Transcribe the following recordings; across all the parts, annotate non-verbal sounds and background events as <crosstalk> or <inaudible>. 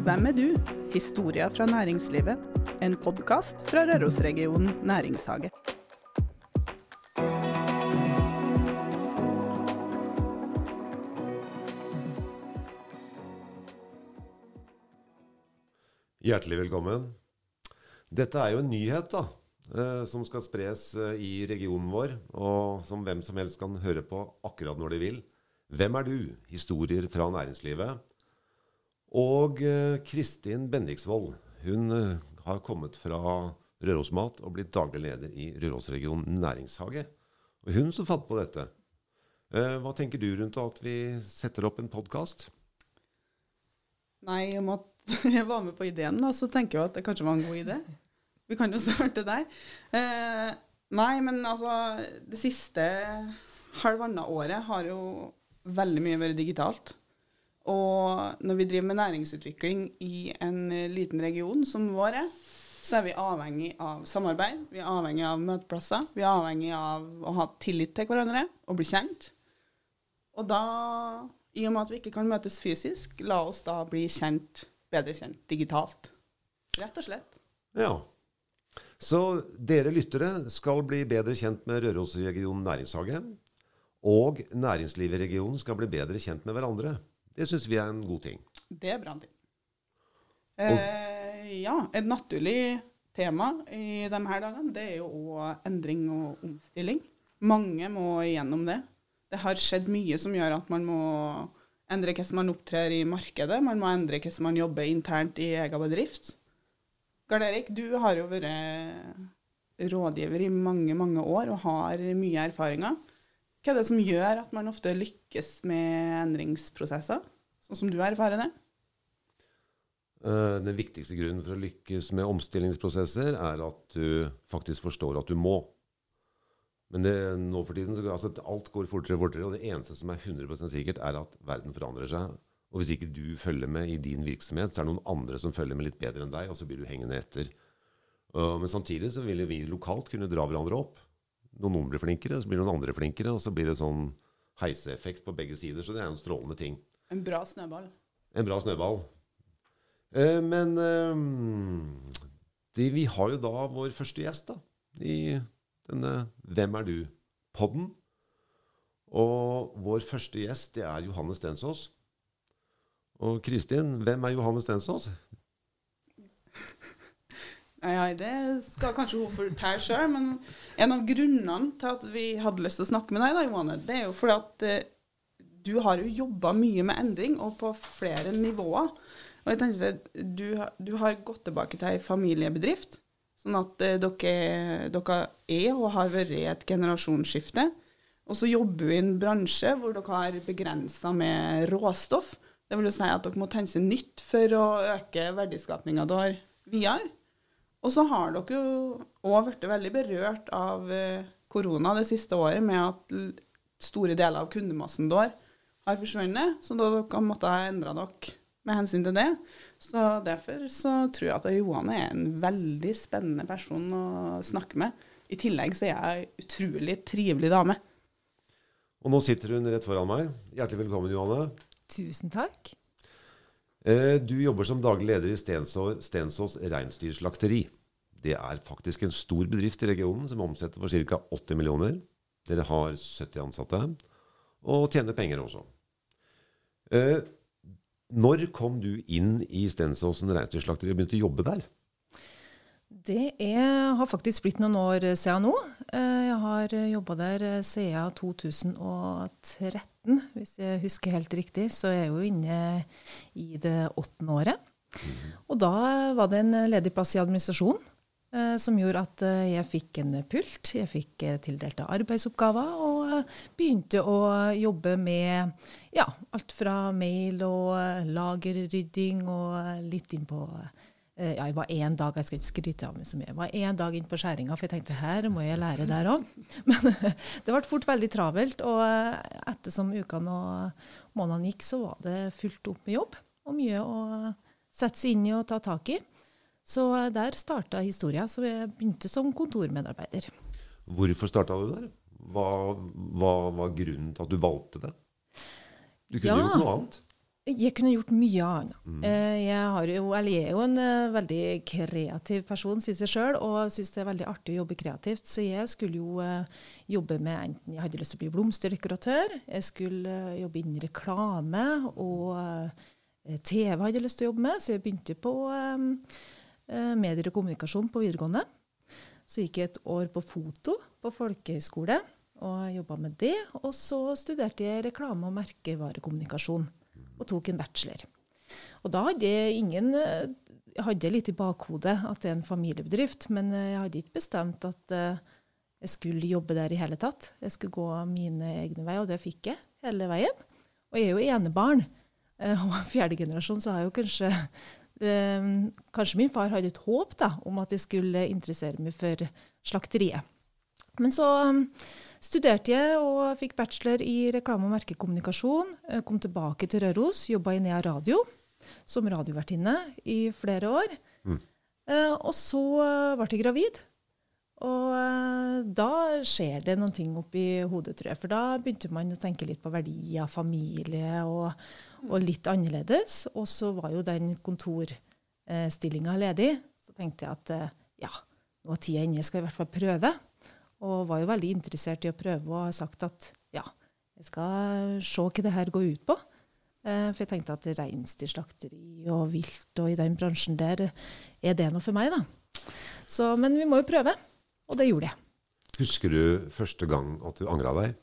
Hvem er du? Historia fra næringslivet. En podkast fra Rørosregionen næringshage. Hjertelig velkommen. Dette er jo en nyhet da, eh, som skal spres eh, i regionen vår, og som hvem som helst kan høre på akkurat når de vil. Hvem er du? Historier fra næringslivet. Og eh, Kristin Bendiksvold, hun har kommet fra Rørosmat og blitt daglig leder i Rørosregionen næringshage. Og hun som fant på dette. Hva tenker du rundt at vi setter opp en podkast? Nei, om at <laughs> jeg var med på ideen, da, så tenker jeg at det kanskje var en god idé. Vi kan jo <laughs> starte der. Eh, nei, men altså Det siste halvannet året har jo veldig mye vært digitalt. Og når vi driver med næringsutvikling i en liten region som vår så er vi avhengig av samarbeid, vi er avhengig av møteplasser, vi er avhengig av å ha tillit til hverandre og bli kjent. Og da, i og med at vi ikke kan møtes fysisk, la oss da bli kjent bedre kjent digitalt. Rett og slett. Ja. Så dere lyttere skal bli bedre kjent med Rørosregionen næringshage. Og næringslivet i regionen skal bli bedre kjent med hverandre. Det syns vi er en god ting. Det er bra ting. Eh, ja, et naturlig tema i de her dagene det er jo òg endring og omstilling. Mange må igjennom det. Det har skjedd mye som gjør at man må endre hvordan man opptrer i markedet. Man må endre hvordan man jobber internt i egen bedrift. Gard Erik, du har jo vært rådgiver i mange, mange år og har mye erfaringer. Hva er det som gjør at man ofte lykkes med endringsprosesser, sånn som du erfarer det? Eh, den viktigste grunnen for å lykkes med omstillingsprosesser er at du faktisk forstår at du må. Men det, nå for tiden, så, altså, alt går fortere og fortere, og det eneste som er 100 sikkert, er at verden forandrer seg. Og hvis ikke du følger med i din virksomhet, så er det noen andre som følger med litt bedre enn deg, og så blir du hengende etter. Uh, men samtidig så vil vi lokalt kunne dra hverandre opp. Noen blir flinkere, så blir noen andre flinkere, og så blir det sånn heiseeffekt på begge sider. Så det er en strålende ting. En bra snøball. En bra snøball. Eh, men eh, det, vi har jo da vår første gjest da, i denne Hvem er du?-podden. Og vår første gjest det er Johanne Stensås. Og Kristin, hvem er Johanne Stensås? Nei, det skal kanskje hun fortelle sjøl, men en av grunnene til at vi hadde lyst til å snakke med deg, da, Johanne, det er jo fordi at eh, du har jo jobba mye med endring, og på flere nivåer. Og jeg tenker at du, du har gått tilbake til ei familiebedrift Sånn at eh, dere, dere, er og har vært i et generasjonsskifte. Og så jobber vi i en bransje hvor dere har begrensa med råstoff. Det vil jo si at dere må tenke nytt for å øke verdiskapinga dere videre. Og så har dere jo òg blitt veldig berørt av eh, korona det siste året, med at store deler av kundemassen deres har forsvunnet. Så da dere måtte ha endra dere med hensyn til det. Så derfor så tror jeg at Johan er en veldig spennende person å snakke med. I tillegg så er jeg ei utrolig trivelig dame. Og nå sitter hun rett foran meg. Hjertelig velkommen, Johanne. Tusen takk. Eh, du jobber som daglig leder i Stensås, Stensås reinsdyrslakteri. Det er faktisk en stor bedrift i regionen som omsetter for ca. 80 millioner. Dere har 70 ansatte og tjener penger også. Eh, når kom du inn i Stensåsen reinsdyrslakteri og begynte å jobbe der? Det er, har faktisk blitt noen år siden nå. Eh, jeg har jobba der siden 2013, hvis jeg husker helt riktig. Så jeg er jo inne i det åttende året. Og da var det en ledig plass i administrasjonen eh, som gjorde at eh, jeg fikk en pult. Jeg fikk tildelte arbeidsoppgaver og begynte å jobbe med ja, alt fra mail og eh, lagerrydding og eh, litt inn på eh, ja, jeg var én dag jeg skal ikke skryte av meg så mye, jeg var én dag inn på skjæringa, for jeg tenkte her må jeg lære der òg. <laughs> Men det ble fort veldig travelt, og ettersom ukene og månedene gikk, så var det fullt opp med jobb. Og mye å sette seg inn i og ta tak i. Så der starta historia. Så jeg begynte som kontormedarbeider. Hvorfor starta du der? Hva var grunnen til at du valgte det? Du kunne ja. gjort noe annet. Jeg kunne gjort mye annet. Mm. Jeg, jo, jeg er jo en uh, veldig kreativ person, sier jeg sjøl, og syns det er veldig artig å jobbe kreativt. Så jeg skulle jo uh, jobbe med enten Jeg hadde lyst til å bli blomsterdekoratør, jeg skulle jobbe innen reklame, og TV hadde jeg lyst til å jobbe med, så jeg begynte på medier og kommunikasjon på videregående. Så gikk jeg et år på foto på folkehøyskole og jobba med det. Og så studerte jeg reklame- og merkevarekommunikasjon og tok en bachelor. Og da hadde jeg ingen Jeg hadde litt i bakhodet at det er en familiebedrift, men jeg hadde ikke bestemt at jeg skulle jobbe der i hele tatt. Jeg skulle gå mine egne veier, og det fikk jeg hele veien. Og jeg er jo enebarn. <laughs> Og fjerde generasjon så har jeg jo kanskje Kanskje min far hadde et håp da, om at jeg skulle interessere meg for slakteriet. Men så studerte jeg og fikk bachelor i reklame- og merkekommunikasjon. Kom tilbake til Røros, jobba i Nea Radio som radiovertinne i flere år. Mm. Eh, og så ble jeg gravid. Og eh, da skjer det noen ting oppi hodet, tror jeg. For da begynte man å tenke litt på verdier, familie og, og litt annerledes. Og så var jo den kontorstillinga ledig. Så tenkte jeg at eh, ja, nå er tida inne, jeg skal i hvert fall prøve. Og var jo veldig interessert i å prøve og har sagt at ja, jeg skal se hva det her går ut på. Eh, for jeg tenkte at reinsdyrslakteri og vilt og i den bransjen der, er det noe for meg, da. Så, men vi må jo prøve. Og det gjorde jeg. Husker du første gang at du angra deg?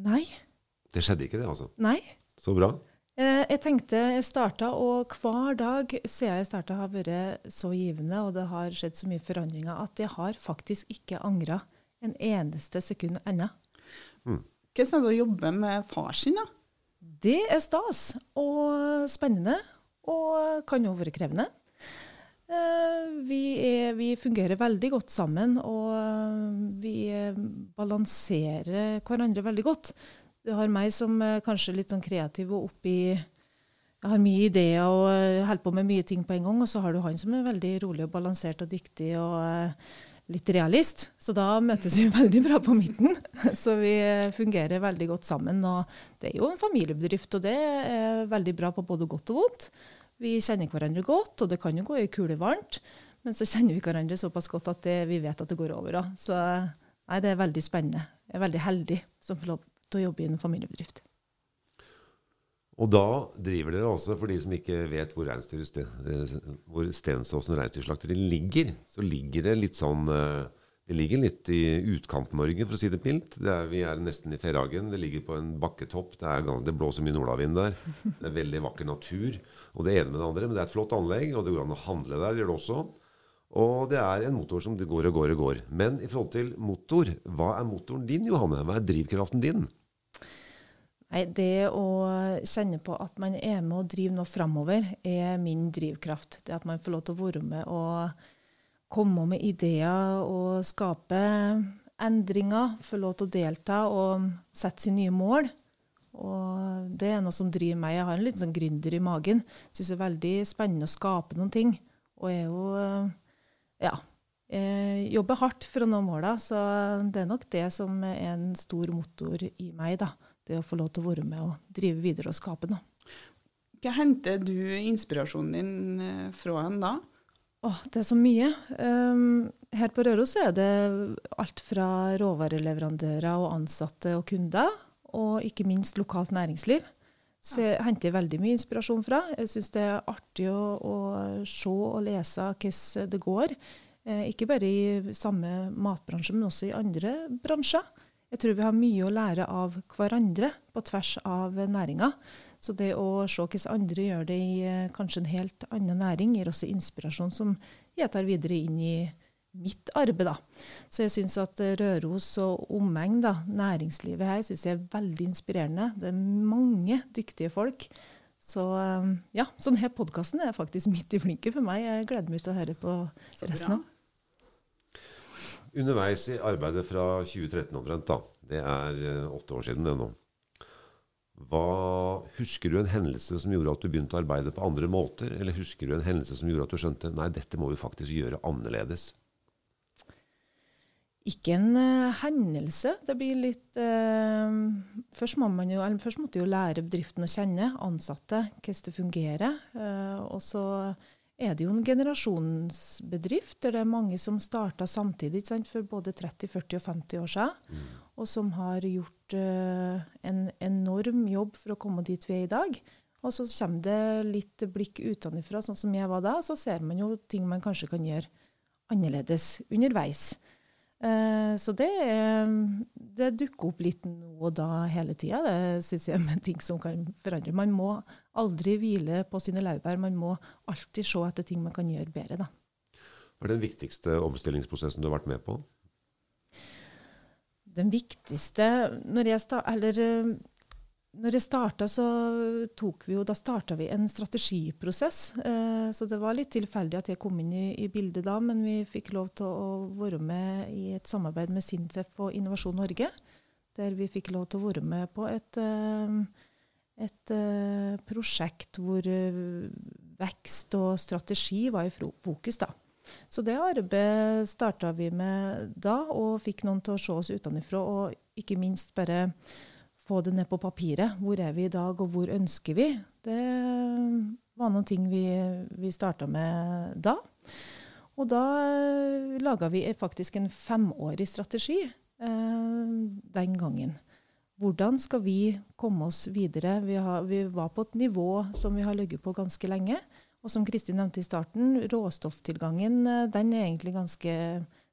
Nei. Det skjedde ikke, det, altså? Nei. Så bra. Eh, jeg tenkte jeg starta, og hver dag siden jeg starta, har vært så givende, og det har skjedd så mye forandringer, at jeg har faktisk ikke angra en eneste sekund ennå. Mm. Hvordan er det å jobbe med far sin, da? Det er stas og spennende, og kan jo være krevende. Eh, vi, er, vi, fungerer veldig godt sammen, og vi balanserer hverandre veldig godt. Du har meg som kanskje litt sånn kreativ og oppi Jeg har mye ideer og holder på med mye ting på en gang. Og så har du han som er veldig rolig og balansert og dyktig og eh, litt realist. Så da møtes vi <laughs> veldig bra på midten. <laughs> Så vi fungerer veldig godt sammen. Og det er jo en familiebedrift, og det er veldig bra på både godt og vondt. Vi kjenner hverandre godt, og det kan jo gå i kule varmt. Men så kjenner vi hverandre såpass godt at det, vi vet at det går over. Da. Så nei, det er veldig spennende. Jeg er veldig heldig som får lov å jobbe i en familiebedrift. Og da driver dere også, for de som ikke vet hvor, hvor Stensåsen reinsdyrslakteri ligger, så ligger det litt sånn Det ligger litt i Utkant-Norge, for å si det mildt. Vi er nesten i Ferhagen. Det ligger på en bakketopp. Det, er, det blåser mye nordavind der. Det er veldig vakker natur. Og det ene med det andre. Men det er et flott anlegg, og det går an å handle der. Det gjør det også. Og det er en motor som går og går og går. Men i forhold til motor, hva er motoren din, Johanne? Hva er drivkraften din? Nei, Det å kjenne på at man er med og driver noe framover, er min drivkraft. Det at man får lov til å være med og komme med ideer og skape endringer. Få lov til å delta og sette sine nye mål. Og det er noe som driver meg. Jeg har en liten sånn gründer i magen. Syns det er veldig spennende å skape noen ting. Og jeg er jo ja, jeg jobber hardt for å nå måla, så det er nok det som er en stor motor i meg. da det å få lov til å være med og drive videre og skape Da. Hva henter du inspirasjonen din fra en da? Åh, det er så mye. Um, her på Røros er det alt fra råvareleverandører og ansatte og kunder, og ikke minst lokalt næringsliv. Så jeg henter veldig mye inspirasjon fra. Jeg syns det er artig å, å, se og lese hvordan det går. Eh, ikke bare i samme matbransje, men også i andre bransjer. Jeg tror vi har mye å lære av hverandre på tvers av næringa. Så det å se hvordan andre gjør det i eh, kanskje en helt annen næring, gir også inspirasjon som jeg tar videre inn i mitt arbeid. da. Så jeg syns at Røros og omegn, da, næringslivet her, synes jeg er veldig inspirerende. Det er mange dyktige folk. Så eh, ja, så denne podkasten er faktisk midt i flinken for meg. Jeg gleder meg til å høre på resten av. Underveis i arbeidet fra 2013 omtrent, da. Det er eh, åtte år siden det nå. Hva, husker du en hendelse som gjorde at du begynte å arbeide på andre måter? Eller husker du en hendelse som gjorde at du skjønte nei, dette må vi faktisk gjøre annerledes? ikke en uh, hendelse. Det blir litt uh, først, må jo, først måtte jo lære bedriften å kjenne, ansatte, hvordan det fungerer. Uh, og så er det jo en generasjonsbedrift der det er mange som starta samtidig for både 30, 40 og 50 år siden, mm. og som har gjort en enorm jobb for å komme dit vi er i dag. Og så kommer det litt blikk utenfra, sånn som jeg var da, så ser man jo ting man kanskje kan gjøre annerledes underveis. Eh, så det, det, dukker opp litt nå og da hele tida. Det syns jeg er ting som kan forandre. Man må aldri hvile på sine laurbær. Man må alltid se etter ting man kan gjøre bedre. Da. Hva er den viktigste omstillingsprosessen du har vært med på? Den viktigste når jeg sta, eller, når jeg starta, så tok vi jo, da starta vi en strategiprosess. Eh, så det var litt tilfeldig at jeg kom inn i, i, bildet da, men vi fikk lov til å være med i et samarbeid med Sintef og Innovasjon Norge. Der vi fikk lov til å være med på et, eh, et eh, prosjekt hvor eh, vekst og strategi var i fokus. da. Så det arbeidet starta vi med da, og fikk noen til å se oss utenfra, og ikke minst bare få det ned på papiret. Hvor er vi i dag, og hvor ønsker vi? Det var noen ting vi, vi starta med da. Og da eh, laga vi faktisk en femårig strategi eh, den gangen. Hvordan skal vi komme oss videre? Vi, har, vi, var på et nivå som vi har ligget på ganske lenge. Og som Kristin nevnte i starten, råstofftilgangen eh, den er egentlig ganske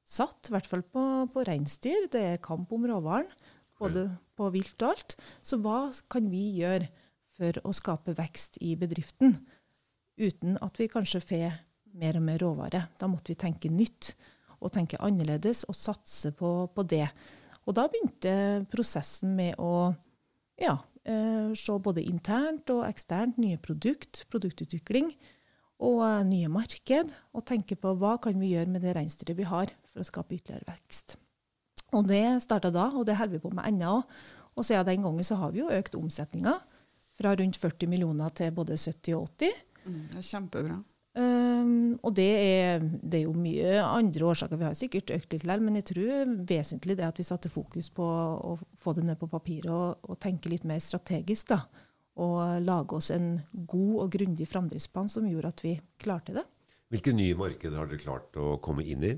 satt, i hvert fall på, på reinsdyr. Det er kamp om råvaren både på vilt og alt. Så hva kan vi gjøre for å skape vekst i bedriften, uten at vi kanskje får mer og mer råvare? Da måtte vi tenke nytt og tenke annerledes og satse på, på det. Og da begynte prosessen med å ja, eh, se både internt og eksternt nye produkt, produktutvikling og eh, nye marked, og tenke på hva kan vi gjøre med det reinsdyret vi har for å skape ytterligere vekst. Og det starta da, og det holder vi på med ennå. Og siden den gangen så har vi jo økt omsetninga fra rundt 40 millioner til både 70 og 80. Mm, det er kjempebra. Um, og det er, det er, jo mye andre årsaker. Vi har sikkert økt litt likevel, men jeg tror vesentlig det at vi satte fokus på å få det ned på papiret og, og tenke litt mer strategisk. da, Og lage oss en god og grundig framdriftsplan som gjorde at vi klarte det. Hvilke nye markeder har dere klart å komme inn i?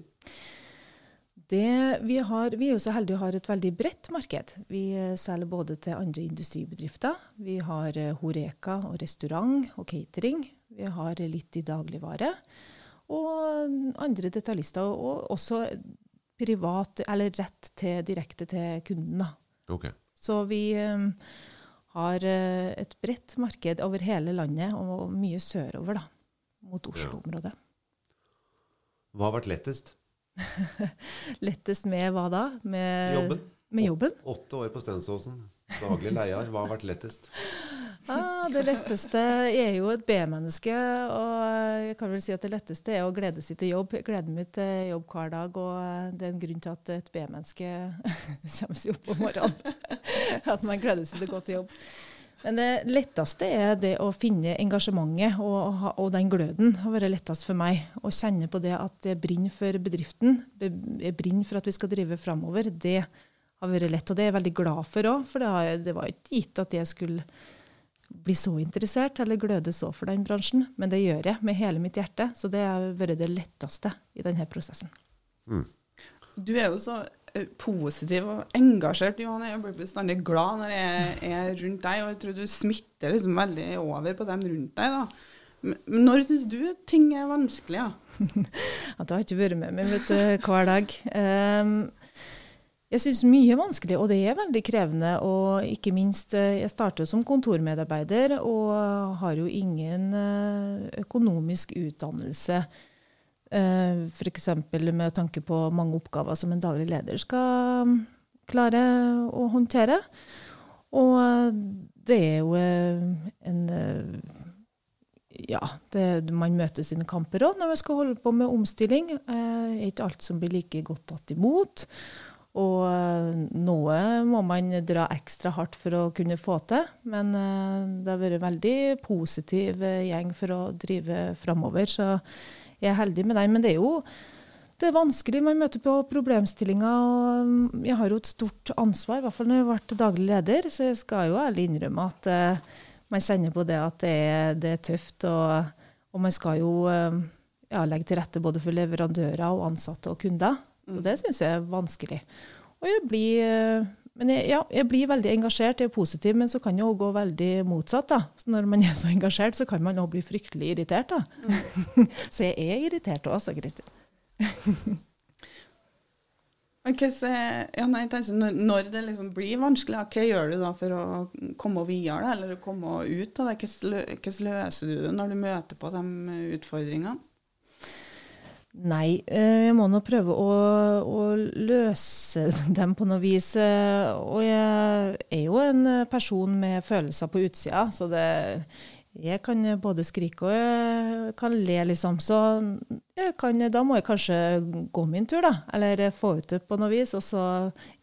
Det, vi, har, vi, er jo så heldige å ha et veldig bredt marked. Vi eh, selger både til andre industribedrifter. Vi har Horeca Horeka og restaurant og catering. Vi har litt i dagligvare. Og andre detaljister. Og også privat, eller rett til, direkte til kunden. Okay. Så vi um, har et bredt marked over hele landet, og mye sørover, da. Mot Oslo-området. Ja. Hva har vært lettest? <laughs> Lettest med hva da? Med jobben. Med jobben? Åtte år på Stensåsen. Daglig leier. Hva har vært lettest? <laughs> Ah, det letteste er jo et B-menneske. Og jeg kan vel si at det letteste er å glede seg til jobb. Jeg gleder meg til jobb hver dag, og det er en grunn til at et B-menneske <laughs> kommer seg opp om morgenen. At man gleder seg til å gå til jobb. Men det letteste er det å finne engasjementet og, og, den gløden. har vært lettest for meg. Å kjenne på det at jeg brenner for bedriften, jeg brenner for at vi skal drive framover. Det har vært lett, og det er jeg veldig glad for òg. For det, har, det, var ikke gitt at jeg skulle bli så interessert eller gløde så for den bransjen. Men det gjør jeg med hele mitt hjerte. Så det har vært det letteste i denne prosessen. Mm. Du er jo så positiv og engasjert, Johan. Jeg blir bestandig glad når jeg er rundt deg, og jeg tror du smitter liksom veldig over på dem rundt deg. da. Når syns du ting er vanskelig? <laughs> Ja? At jeg har ikke vært med meg vet du, hver dag. Um, jeg syns mye er vanskelig, og det er veldig krevende. Og ikke minst, eh, jeg starter som kontormedarbeider og har jo ingen eh, økonomisk utdannelse. Uh, F.eks. med tanke på mange oppgaver som en daglig leder skal um, klare å håndtere. Og uh, det er jo uh, en Ja, det, man møter sine kamper òg når man skal holde på med omstilling. Det er ikke alt som blir like godt tatt imot. Og noe må man dra ekstra hardt for å kunne få til. Men det har vært en veldig positiv gjeng for å drive framover. Så jeg er heldig med den. Men det er jo det er vanskelig. Man møter på problemstillinger. og Jeg har jo et stort ansvar, i hvert fall når jeg har vært daglig leder. Så jeg skal jo ærlig innrømme at uh, man kjenner på det at det er, det er tøft. Og, og, man skal jo uh, ja, legge til rette både for leverandører og ansatte og kunder. Så mm. det syns jeg er vanskelig. Og jeg blir, uh, men jeg, ja, jeg blir veldig engasjert, jeg er positiv, men så kan det òg gå veldig motsatt. da. Så Når man er så engasjert, så kan man òg bli fryktelig irritert. da. Mm. <laughs> så jeg er irritert også, Kristin. <laughs> Okay, så, ja, nei, når, når, det liksom blir vanskelig, hva gjør du da for å komme videre, eller komme ut av det? Hvordan løser du det når du møter på de utfordringene? Nei, eh, jeg må nå prøve å, å, løse <laughs> dem på noe vis. Eh, og jeg er jo en person med følelser på utsida, så det jeg kan både skrike og jeg kan le, liksom. Så kan, da må jeg kanskje gå min tur, da. Eller få ut det på noe vis. Og så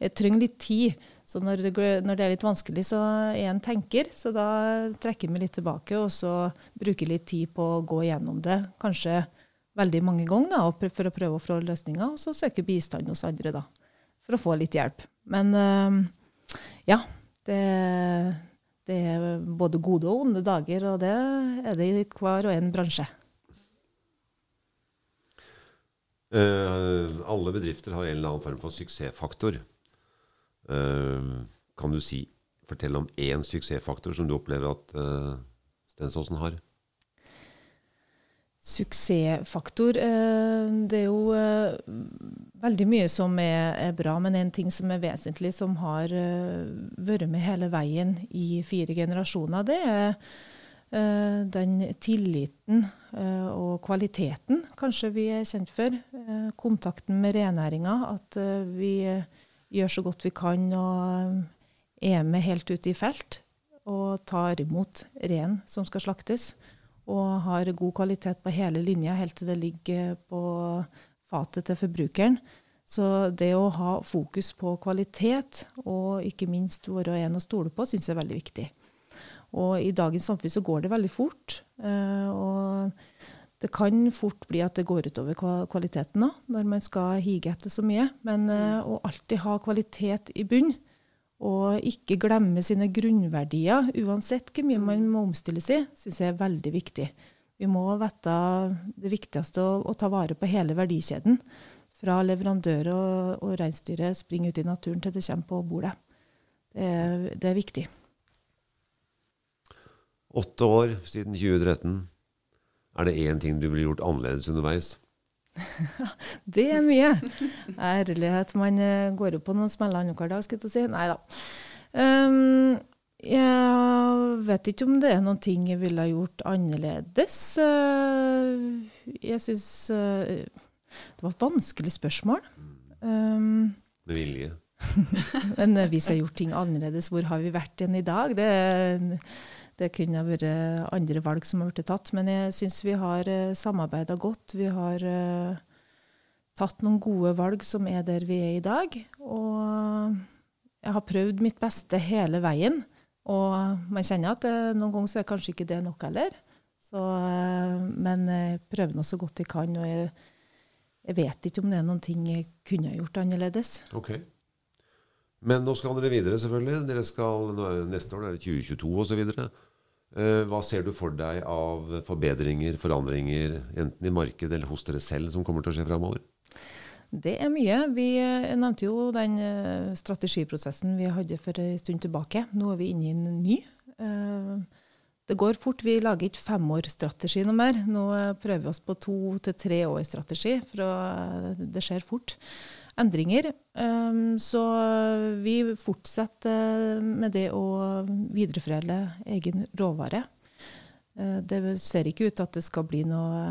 Jeg trenger litt tid. Så når det, når det er litt vanskelig, så er en tenker. Så da trekker jeg meg litt tilbake, og så bruker litt tid på å gå gjennom det. Kanskje veldig mange ganger da, for å prøve å få løsninger. Og så søke bistand hos andre, da. For å få litt hjelp. Men ja. Det det er både gode og onde dager, og det er det i hver og en bransje. Uh, alle bedrifter har en eller annen form for suksessfaktor. Uh, kan du si, fortelle om én suksessfaktor som du opplever at Stensåsen har? Suksessfaktor Det er jo veldig mye som er, bra, men en ting som er vesentlig, som har uh, vært med hele veien i fire generasjoner, det er den tilliten og kvaliteten kanskje vi er kjent for. kontakten med renæringa, at vi gjør så godt vi kan og er med helt ute i felt og tar imot ren som skal slaktes. Og har god kvalitet på hele linja helt til det ligger på fatet til forbrukeren. Så det å ha fokus på kvalitet, og ikke minst være en å stole på, syns jeg er veldig viktig. Og i dagens samfunn så går det veldig fort. Eh, og det kan fort bli at det går utover kvaliteten òg, når man skal hige etter så mye. Men eh, å alltid ha kvalitet i bunn, og ikke glemme sine grunnverdier, uansett hvor mye man må omstille seg, syns jeg er veldig viktig. Vi må vite det viktigste å, å ta vare på hele verdikjeden. Fra leverandør og, og reinsdyret springer ut i naturen til det kommer på bordet. Det er, det er viktig. Åtte år siden 2013. Er det én ting du ville gjort annerledes underveis? Det er mye. Ærlighet. Man eh, går jo på noen smeller annenhver dag, skal jeg si. Nei da. Um, jeg vet ikke om det er noen ting jeg ville ha gjort annerledes. Eh, jeg syns eh, Det var et vanskelig spørsmål. Um, Med vilje. Men hvis jeg har gjort ting annerledes, hvor har vi vært igjen i dag? Det, det kunne vært andre valg som har blitt tatt. Men jeg syns vi har samarbeida godt. Vi har tatt noen gode valg som er der vi er i dag. Og jeg har prøvd mitt beste hele veien. Og man kjenner at eh, noen ganger så er kanskje ikke det nok heller. Så, eh, men jeg prøver nå så godt jeg kan, og jeg, jeg, vet ikke om det er noen ting jeg kunne gjort annerledes. Ok. Men nå skal dere videre, selvfølgelig. Dere skal, neste år er det 2022 osv. Eh, hva ser du for deg av forbedringer, forandringer, enten i markedet eller hos dere selv, som kommer til å skje framover? Det er mye. Vi eh, nevnte jo den eh, strategiprosessen vi hadde for en stund tilbake. Nå er vi inne i en ny. Det går fort. Vi lager ikke femårsstrategi noe mer. Nå prøver vi oss på to til tre års strategi, for det skjer fort endringer. Så vi fortsetter med det å videreforedle egen råvare. Det ser ikke ut til at det skal bli noe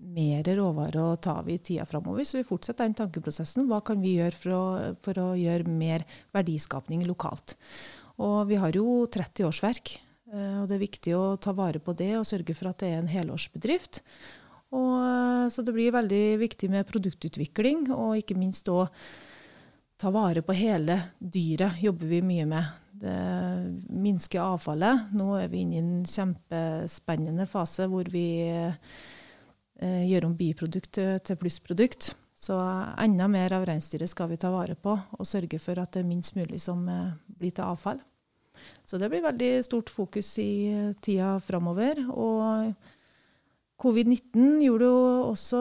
mer råvare å ta av i tida framover. Så vi fortsetter den tankeprosessen. Hva kan vi gjøre for å, for å gjøre mer verdiskapning lokalt? Og vi har jo 30 årsverk, eh, og det er viktig å ta vare på det og sørge for at det er en helårsbedrift. Og, eh, så det blir veldig viktig med produktutvikling, og ikke minst å ta vare på hele dyret jobber vi mye med. Det minsker avfallet. Nå er vi inne i en kjempespennende fase hvor vi eh, gjør om biprodukt til plussprodukt. Så enda mer av reinsdyret skal vi ta vare på, og sørge for at det er minst mulig som eh, blir til avfall. Så det blir veldig stort fokus i eh, tida framover. Og covid-19 gjorde jo også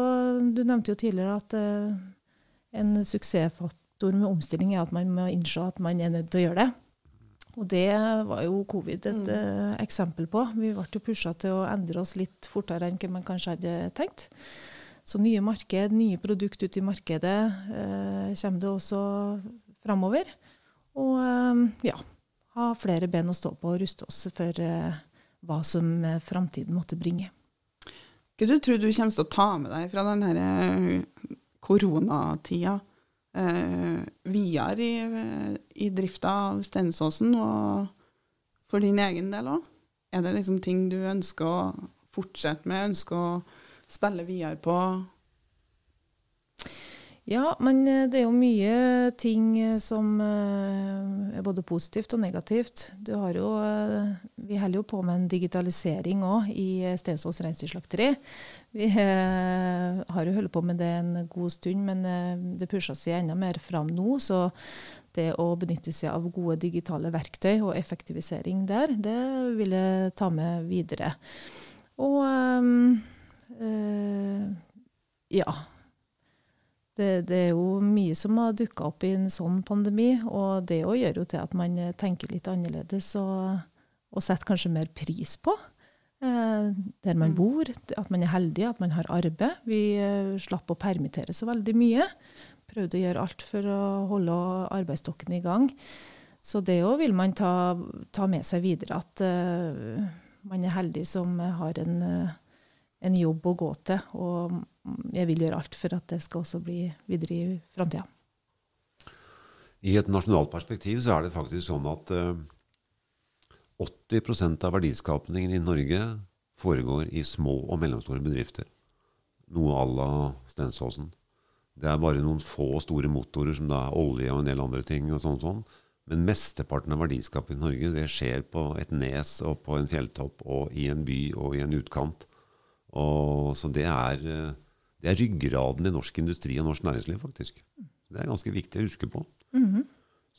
Du nevnte jo tidligere at eh, en suksessfaktor med omstilling er at man må innse at man er nødt til å gjøre det. Og det var jo covid et Mm. eh, eksempel på. Vi ble jo pusha til å endre oss litt fortere enn hva man kanskje hadde tenkt. Så nye marked, nye produkt ut i markedet eh, kommer det også framover. Og eh, ja, ha flere ben å stå på og ruste oss for eh, hva som eh, framtiden måtte bringe. Hva du tror du kommer til å ta med deg fra denne eh, koronatida eh, videre i, eh, i drifta av Stensåsen, og for din egen del òg? Er det liksom ting du ønsker å fortsette med, ønsker å spille videre på? Ja, men eh, det er jo mye ting eh, som eh, er både positivt og negativt. Du har jo, vi holder jo på med en digitalisering òg i Stensås reinsdyrslakteri. Vi har jo holdt på med det en god stund, men det pusher seg enda mer fram nå. Så det å benytte seg av gode digitale verktøy og effektivisering der, det vil jeg ta med videre. Og øh, ja. Det, det er jo mye som har dukka opp i en sånn pandemi, og det òg gjør jo til at man eh, tenker litt annerledes og, og setter kanskje mer pris på eh, der man Mm. bor, at man er heldig, at man har arbeid. Vi eh, slapp å permittere så veldig mye. Prøvde å gjøre alt for å holde arbeidsstokken i gang. Så det òg vil man ta, ta med seg videre, at eh, man er heldig som har en, eh, en jobb å gå til. Og jeg vil gjøre alt for at det skal også bli videre i framtida. I et nasjonalt perspektiv så er det faktisk sånn at eh, 80% av verdiskapningen i Norge foregår i små og mellomstore bedrifter. Noe à la Stensåsen. Det er bare noen få store motorer, som da er olje og en del andre ting. og sånn sånn. Men mesteparten av verdiskapet i Norge det skjer på et nes og på en fjelltopp og i en by og i en utkant. Og, så det er, eh, det er ryggraden i norsk industri og norsk næringsliv, faktisk. Det er ganske viktig å huske på.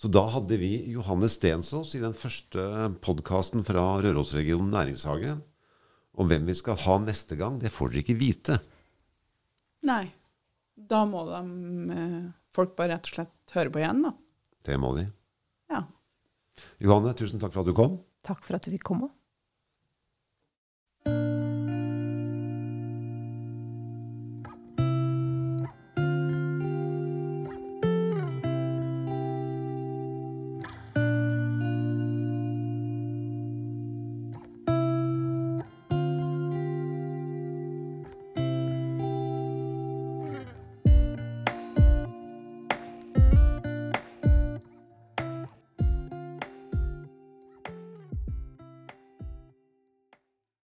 Så da hadde vi Johannes Stensås i den første podkasten fra Rørosregionen næringshage. om hvem vi skal ha neste gang, det får dere ikke vite. Nei. Da må de, eh, folk bare rett og slett høre på igjen, da. Det må de. Ja. Johanne, tusen takk for at du kom. Takk for at du fikk komme.